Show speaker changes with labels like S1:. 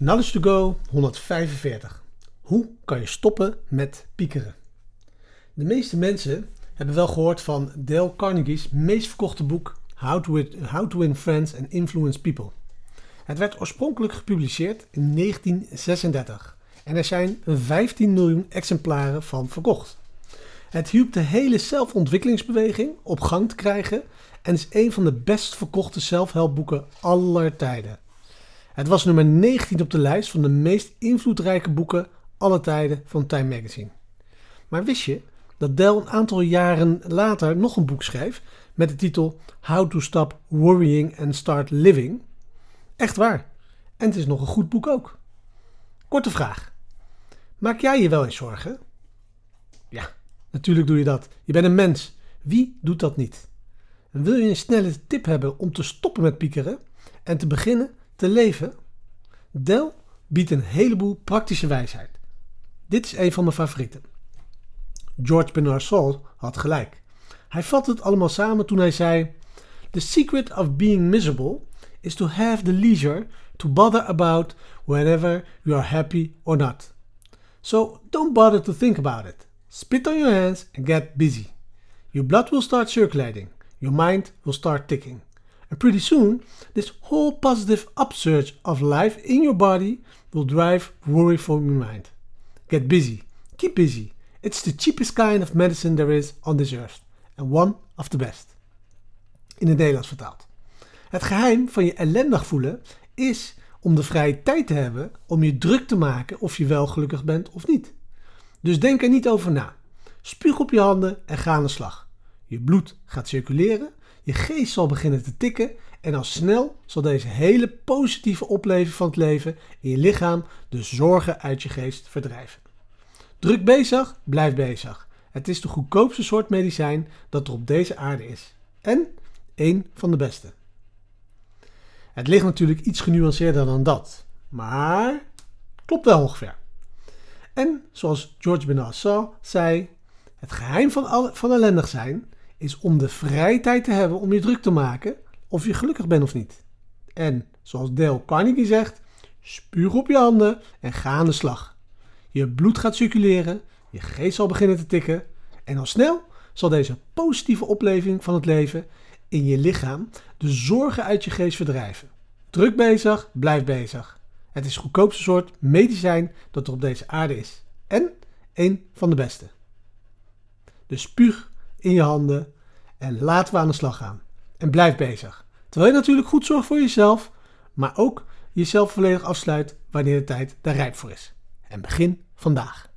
S1: Knowledge to Go 145. Hoe kan je stoppen met piekeren? De meeste mensen hebben wel gehoord van Dale Carnegie's meest verkochte boek How to, Win, How to Win Friends and Influence People. Het werd oorspronkelijk gepubliceerd in 1936 en er zijn 15 miljoen exemplaren van verkocht. Het hielp de hele zelfontwikkelingsbeweging op gang te krijgen en is een van de best verkochte zelfhelpboeken aller tijden. Het was nummer 19 op de lijst van de meest invloedrijke boeken aller tijden van Time Magazine. Maar wist je dat Dell een aantal jaren later nog een boek schreef met de titel How to Stop Worrying and Start Living? Echt waar. En het is nog een goed boek ook. Korte vraag. Maak jij je wel eens zorgen? Ja, natuurlijk doe je dat. Je bent een mens. Wie doet dat niet? En wil je een snelle tip hebben om te stoppen met piekeren en te beginnen te leven? Dell biedt een heleboel praktische wijsheid. Dit is een van mijn favorieten. George Bernard Shaw had gelijk. Hij vatte het allemaal samen toen hij zei: The secret of being miserable is to have the leisure to bother about whenever you are happy or not. So don't bother to think about it. Spit on your hands and get busy. Your blood will start circulating. Your mind will start ticking. And pretty soon, this whole positive upsurge of life in your body will drive worry from your mind. Get busy. Keep busy. It's the cheapest kind of medicine there is on this earth. And one of the best. In het Nederlands vertaald. Het geheim van je ellendig voelen is om de vrije tijd te hebben om je druk te maken of je wel gelukkig bent of niet. Dus denk er niet over na. Spuug op je handen en ga aan de slag. Je bloed gaat circuleren, je geest zal beginnen te tikken en al snel zal deze hele positieve opleving van het leven in je lichaam de zorgen uit je geest verdrijven. Druk bezig, blijf bezig. Het is de goedkoopste soort medicijn dat er op deze aarde is. En één van de beste. Het ligt natuurlijk iets genuanceerder dan dat, maar klopt wel ongeveer. En zoals George Bernard Shaw zei, het geheim van, van ellendig zijn is om de vrije tijd te hebben om je druk te maken of je gelukkig bent of niet. En zoals Dale Carnegie zegt, spuug op je handen en ga aan de slag. Je bloed gaat circuleren, je geest zal beginnen te tikken en al snel zal deze positieve opleving van het leven in je lichaam de zorgen uit je geest verdrijven. Druk bezig, blijf bezig. Het is het goedkoopste soort medicijn dat er op deze aarde is. En een van de beste. Dus spuug in je handen en laten we aan de slag gaan. En blijf bezig. Terwijl je natuurlijk goed zorgt voor jezelf, maar ook jezelf volledig afsluit wanneer de tijd daar rijp voor is. En begin vandaag.